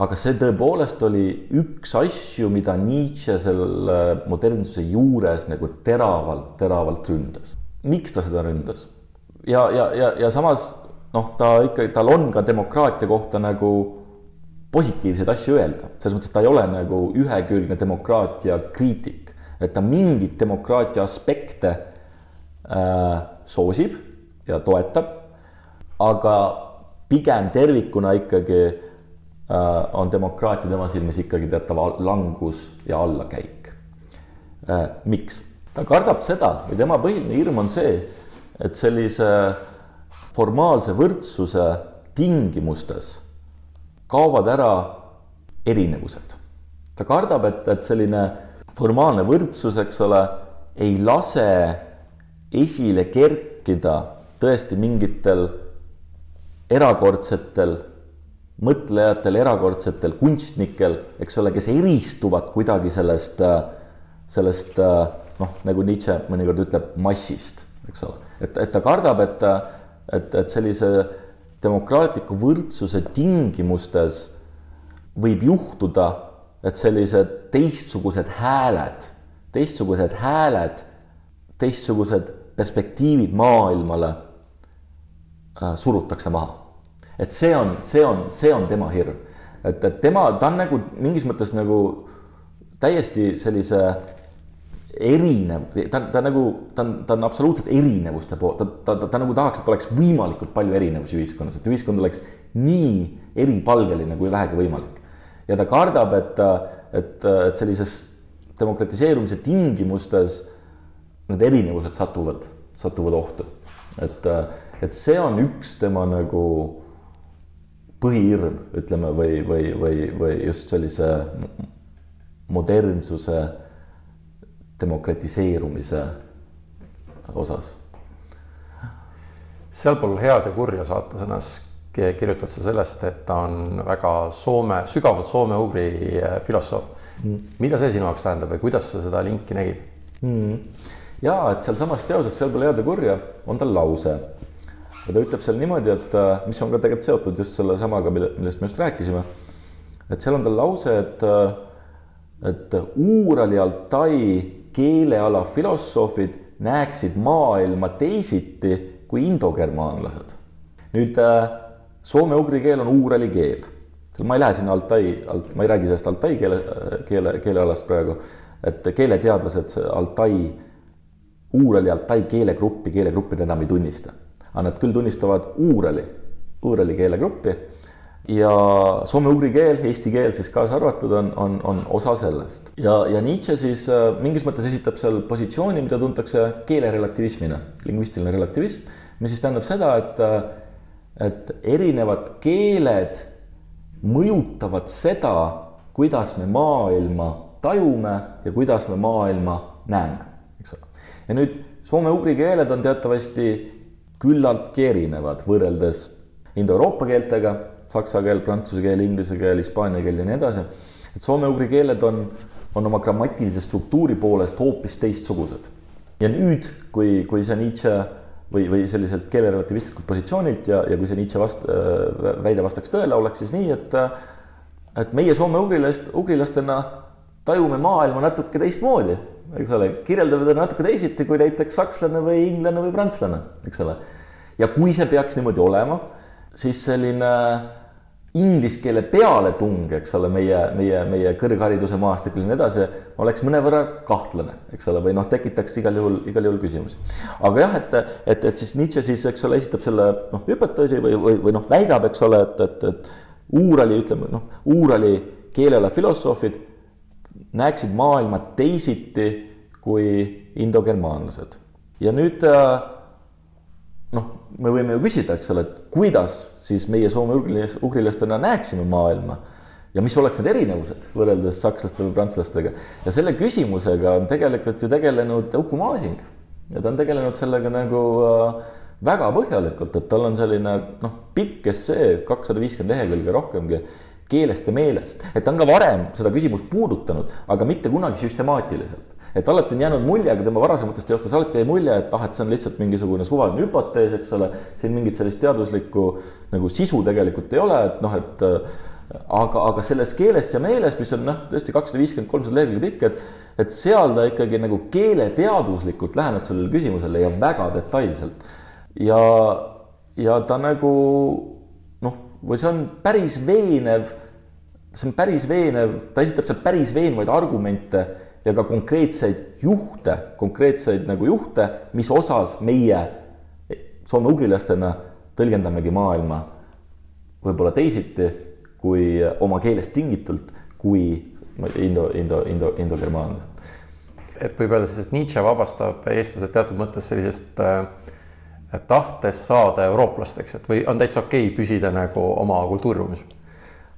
aga see tõepoolest oli üks asju, mida Nietzsche selle modernsuse juures nagu teravalt, teravalt ründas. miks ta seda ründas? ja, ja, ja, ja samas noh, ta ikkagi, tal on ka demokraatia kohta nagu positiivseid asju öelda, selles mõttes, et ta ei ole nagu ühekülgne demokraatia kriitik, et ta mingeid demokraatia aspekte äh, soosib ja toetab, aga pigem tervikuna ikkagi äh, on demokraatia tema silmis ikkagi teatav langus ja allakäik äh,. miks? ta kardab seda või tema põhiline hirm on see, et sellise formaalse võrdsuse tingimustes kaovad ära erinevused. ta kardab, et, et selline formaalne võrdsus, eks ole, ei lase esile kerkida tõesti mingitel erakordsetel mõtlejatel, erakordsetel kunstnikel, eks ole, kes eristuvad kuidagi sellest, sellest noh, nagu Nietzsche mõnikord ütleb, massist, eks ole. et, et ta kardab, et, et, et sellise demokraatliku võrdsuse tingimustes võib juhtuda, et sellised teistsugused hääled, teistsugused hääled, teistsugused perspektiivid maailmale äh, surutakse maha. et see on, see on, see on tema hirm. et, et tema, ta on nagu mingis mõttes nagu täiesti sellise erinev, ta, ta nagu, ta on, ta on absoluutselt erinevuste poolt, ta, ta, ta, ta nagu tahaks, et oleks võimalikult palju erinevusi ühiskonnas, et ühiskond oleks nii eripalgeline kui vähegi võimalik. Ja ta kardab, et, et, et sellises demokratiseerumise tingimustes need erinevused satuvad, satuvad ohtu. et, et see on üks tema nagu põhihirm, ütleme, või, või, või, või just sellise modernsuse demokratiseerumise osas.
sealpool head ja kurja saatesõnas kirjutad sa sellest, et ta on väga soome, sügavalt soome-ugri eh, filosoof mm.. mida see sinu jaoks tähendab või kuidas sa seda linki nägid
mm.? ja et sealsamas teoses sealpool head ja kurja on tal lause ja ta ütleb seal niimoodi, et eh, mis on ka tegelikult seotud just selle samaga, mille, millest me just rääkisime. et seal on tal lause, et, eh, et Uurali Altai keeleala filosoofid näeksid maailma teisiti kui indogermaanlased. nüüd äh, soome-ugri keel on uurali keel. ma ei lähe sinna Altai alt,, ma ei räägi sellest Altai keele, keele, keelealast praegu, et keeleteadlased Altai, uurali Altai keelegruppi, keelegruppi enam ei tunnista. aga nad küll tunnistavad uurali, uurali keelegruppi ja soome-ugri keel, eesti keel siis kaasa arvatud, on, on, on osa sellest. ja, ja Nietzsche siis äh, mingis mõttes esitab seal positsiooni, mida tuntakse keelerelativismina, lingvistiline relativism, mis siis tähendab seda, et, äh, et erinevad keeled mõjutavad seda, kuidas me maailma tajume ja kuidas me maailma näeme, eks ole. ja nüüd soome-ugri keeled on teatavasti küllaltki erinevad võrreldes indoeuroopa keeltega saksa keel, prantsuse keel, inglise keel, hispaania keel ja nii edasi. et soome-ugri keeled on, on oma grammatilise struktuuri poolest hoopis teistsugused. ja nüüd, kui, kui see Nietzsche või, või selliselt keelerelativistlikult positsioonilt ja, ja kui see Nietzsche vast- äh,, väide vastaks tõele, oleks siis nii, et et meie soome-ugrilast, ugrilastena tajume maailma natuke teistmoodi, eks ole, kirjeldame teda natuke teisiti kui näiteks sakslane või inglane või prantslane, eks ole. ja kui see peaks niimoodi olema, siis selline inglise keele pealetung, eks ole, meie, meie, meie kõrghariduse maastikul ja nii edasi, oleks mõnevõrra kahtlane, eks ole, või noh, tekitaks igal juhul, igal juhul küsimusi. aga jah, et, et, et siis Nietzsche siis, eks ole, esitab selle noh, hüpoteesi või, või, või noh, väidab, eks ole, et, et, et Uurali, ütleme noh, Uurali keeleala filosoofid näeksid maailma teisiti kui indogermaanlased. ja nüüd noh, me võime ju küsida, eks ole, et kuidas siis meie soome ugrilastena näeksime maailma ja mis oleks need erinevused võrreldes sakslaste või prantslastega. ja selle küsimusega on tegelikult ju tegelenud Uku Masing ja ta on tegelenud sellega nagu äh, väga põhjalikult, et tal on selline noh, pikk essee, kakssada viiskümmend lehekülge rohkemgi keelest ja meelest, et ta on ka varem seda küsimust puudutanud, aga mitte kunagi süstemaatiliselt et alati on jäänud mulje ka tema varasematest teostest, alati jäi mulje, et ah, et see on lihtsalt mingisugune suvaline hüpotees, eks ole. siin mingit sellist teaduslikku nagu sisu tegelikult ei ole, et noh, et aga, aga sellest keelest ja meelest, mis on noh, tõesti kakssada viiskümmend, kolmsada lehekülge pikk, et, et seal ta ikkagi nagu keeleteaduslikult läheneb sellele küsimusele ja väga detailselt. ja, ja ta nagu noh, või see on päris veenev, see on päris veenev, ta esitab seal päris veenvaid argumente ja ka konkreetseid juhte, konkreetseid nagu juhte, mis osas meie soome-ugrilastena tõlgendamegi maailma võib-olla teisiti kui oma keelest tingitult, kui indo, indo, indo, indogermaanlased.
et võib öelda siis, et Nietzsche vabastab eestlased teatud mõttes sellisest äh, tahtest saada eurooplasteks, et või on täitsa okei okay püsida nagu oma kultuuriruumis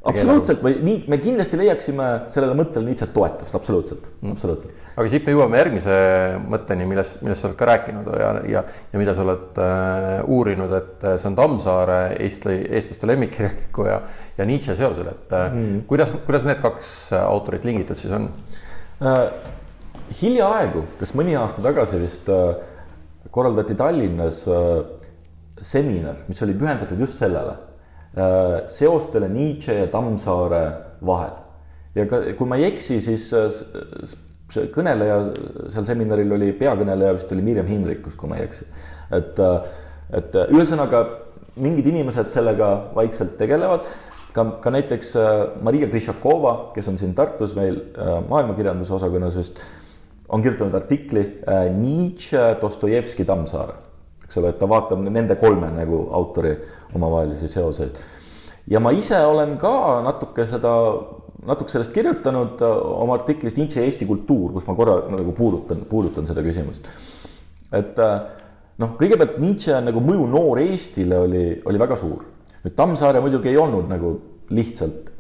absoluutselt või nii, me kindlasti leiaksime sellele mõttele Nietzsche't toetust, absoluutselt mm., absoluutselt.
aga siit me jõuame järgmise mõtteni, millest, millest sa oled ka rääkinud ja, ja, ja mida sa oled äh, uurinud, et äh, see on Tammsaare Eesti, eestlaste lemmikkirjaniku ja, ja Nietzsche seosel, et äh, mm. kuidas, kuidas need kaks autorit lingitud siis on
äh,? hiljaaegu, kas mõni aasta tagasi vist äh, korraldati Tallinnas äh, seminar, mis oli pühendatud just sellele seostele Nietzsche ja Tammsaare vahel. ja ka, kui ma ei eksi, siis äh, see kõneleja seal seminaril oli, peakõneleja vist oli Mirjam Hindrikus, kui ma ei eksi. et, äh, et ühesõnaga mingid inimesed sellega vaikselt tegelevad ka, ka näiteks Maria Krišakova, kes on siin Tartus meil maailmakirjanduse osakonnas vist, on kirjutanud artikli Nietzsche, Dostojevski, Tammsaare eks ole, et ta vaatab nende kolme nagu autori omavahelisi seoseid. ja ma ise olen ka natuke seda, natuke sellest kirjutanud äh, oma artiklis Nietzsche Eesti kultuur, kus ma korra nagu puudutan, puudutan seda küsimust. et äh, noh, kõigepealt Nietzsche nagu mõju Noor-Eestile oli, oli väga suur. nüüd Tammsaare muidugi ei olnud nagu lihtsalt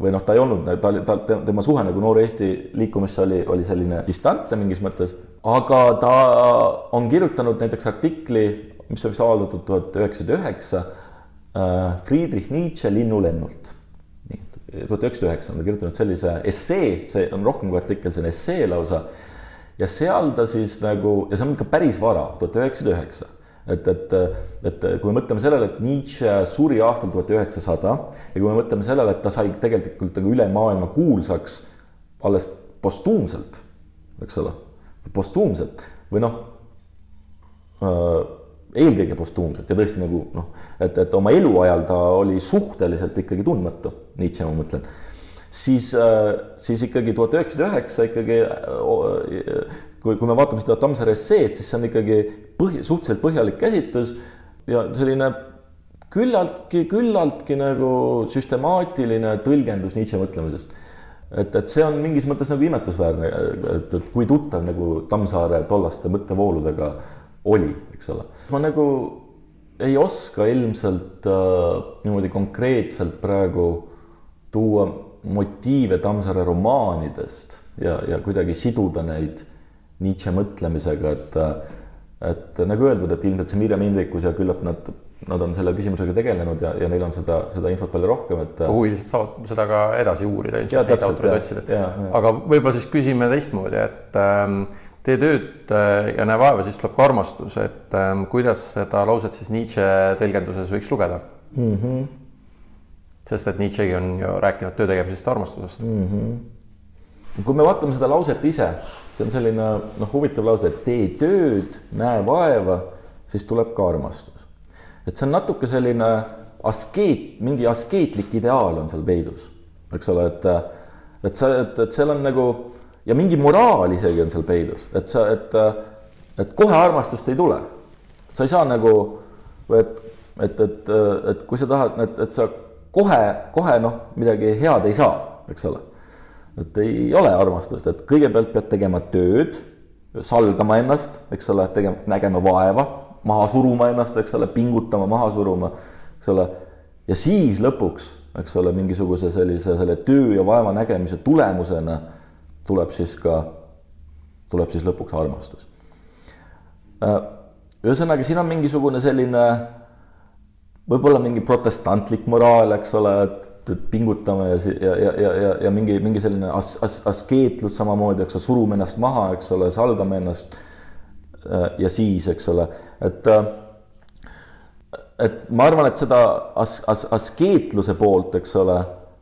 või noh, ta ei olnud, ta oli, ta, tema suhe nagu Noor-Eesti liikumisse oli, oli selline distantne mingis mõttes, aga ta on kirjutanud näiteks artikli, mis vist avaldatud tuhat üheksasada üheksa, Friedrich Nietzsche linnulennult. tuhat üheksasada üheksa on ta kirjutanud sellise essee, see on rohkem kui artikkel, see on essee lausa. ja seal ta siis nagu, ja see on ikka päris vara, tuhat üheksasada üheksa et, et, et kui me mõtleme sellele, et Nietzsche suri aastal tuhat üheksasada ja kui me mõtleme sellele, et ta sai tegelikult nagu üle maailma kuulsaks alles postuumselt, eks ole, postuumselt või noh äh,, eelkõige postuumselt ja tõesti nagu noh, et, et oma eluajal ta oli suhteliselt ikkagi tundmatu, Nietzsche, ma mõtlen siis, äh, siis ikkagi tuhat üheksasada üheksa ikkagi äh, kui, kui me vaatame seda Tammsaare esseed, siis see on ikkagi põhi, suhteliselt põhjalik käsitlus ja selline küllaltki, küllaltki nagu süstemaatiline tõlgendus Nietzsche mõtlemisest. et, et see on mingis mõttes nagu imetlusväärne, et, et kui tuttav nagu Tammsaare tollaste mõttevooludega oli, eks ole. ma nagu ei oska ilmselt äh, niimoodi konkreetselt praegu tuua motiive Tammsaare romaanidest ja, ja kuidagi siduda neid Nietzsche mõtlemisega, et et nagu öeldud, et ilmselt see Mirjam Hindrikus ja küllap nad, nad on selle küsimusega tegelenud ja, ja neil on seda, seda infot palju rohkem, et.
huvilised saavad seda ka edasi uurida ilmselt neid autoreid otsides. aga võib-olla siis küsime teistmoodi, et ähm, tee tööd äh, ja näe vaeva, siis tuleb ka armastus, et ähm, kuidas seda lauset siis Nietzsche tõlgenduses võiks lugeda mm? -hmm. sest et Nietzschegi on ju rääkinud töö tegemisest armastusest mm.
-hmm. kui me vaatame seda lauset ise see on selline noh, huvitav lause, et tee tööd, näe vaeva, siis tuleb ka armastus. et see on natuke selline askeet, mingi askeetlik ideaal on seal peidus, eks ole, et, et sa, et, et seal on nagu ja mingi moraal isegi on seal peidus, et sa, et, et kohe armastust ei tule. sa ei saa nagu, et, et, et, et kui sa tahad, et, et sa kohe, kohe noh, midagi head ei saa, eks ole et ei ole armastust, et kõigepealt pead tegema tööd, salgama ennast, eks ole, tegema, nägema vaeva, maha suruma ennast, eks ole, pingutama, maha suruma, eks ole. ja siis lõpuks, eks ole, mingisuguse sellise selle töö ja vaeva nägemise tulemusena tuleb siis ka, tuleb siis lõpuks armastus. Äh, ühesõnaga, siin on mingisugune selline võib-olla mingi protestantlik moraal, eks ole, et pingutame ja, ja, ja, ja, ja, ja mingi, mingi selline as, as, askeetlus samamoodi, eks ole, surume ennast maha, eks ole, salgame ennast äh, ja siis, eks ole, et äh, et ma arvan, et seda as-, as-, askeetluse poolt, eks ole,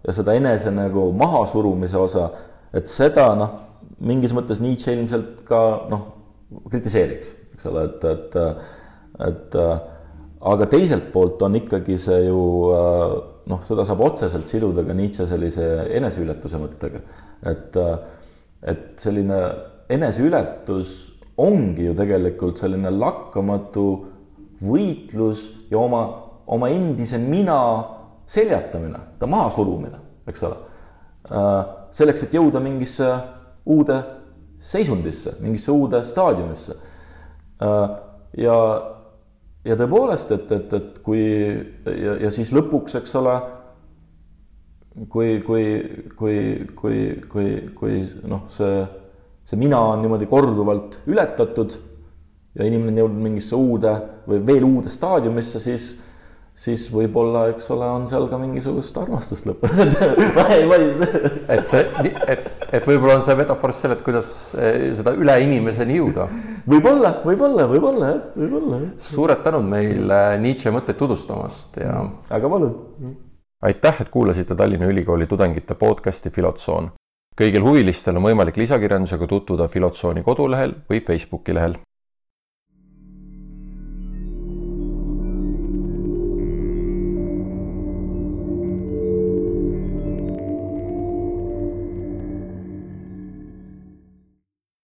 ja seda enese nagu mahasurumise osa, et seda noh, mingis mõttes Nietzsche ilmselt ka noh, kritiseeriks, eks ole, et, et, et aga teiselt poolt on ikkagi see ju noh, seda saab otseselt siduda ka Nietzsche sellise eneseületuse mõttega. et, et selline eneseületus ongi ju tegelikult selline lakkamatu võitlus ja oma, oma endise mina seljatamine, ta mahasurumine, eks ole. Selleks, et jõuda mingisse uude seisundisse, mingisse uude staadiumisse. ja ja tõepoolest, et, et, et kui ja, ja siis lõpuks, eks ole, kui, kui, kui, kui, kui, kui noh, see, see mina on niimoodi korduvalt ületatud ja inimene on jõudnud mingisse uude või veel uude staadiumisse, siis siis võib-olla, eks ole, on seal ka mingisugust armastust lõpus
et see, et, et võib-olla on see metafoor selle, et kuidas eh, seda üle inimeseni jõuda.
võib-olla, võib-olla, võib-olla võib-olla
suured tänud meile Nietzsche mõtteid tutvustamast ja.
aga palun.
aitäh, et kuulasite Tallinna Ülikooli tudengite podcasti Filotsoon. kõigil huvilistel on võimalik lisakirjandusega tutvuda Filotsooni kodulehel või Facebooki lehel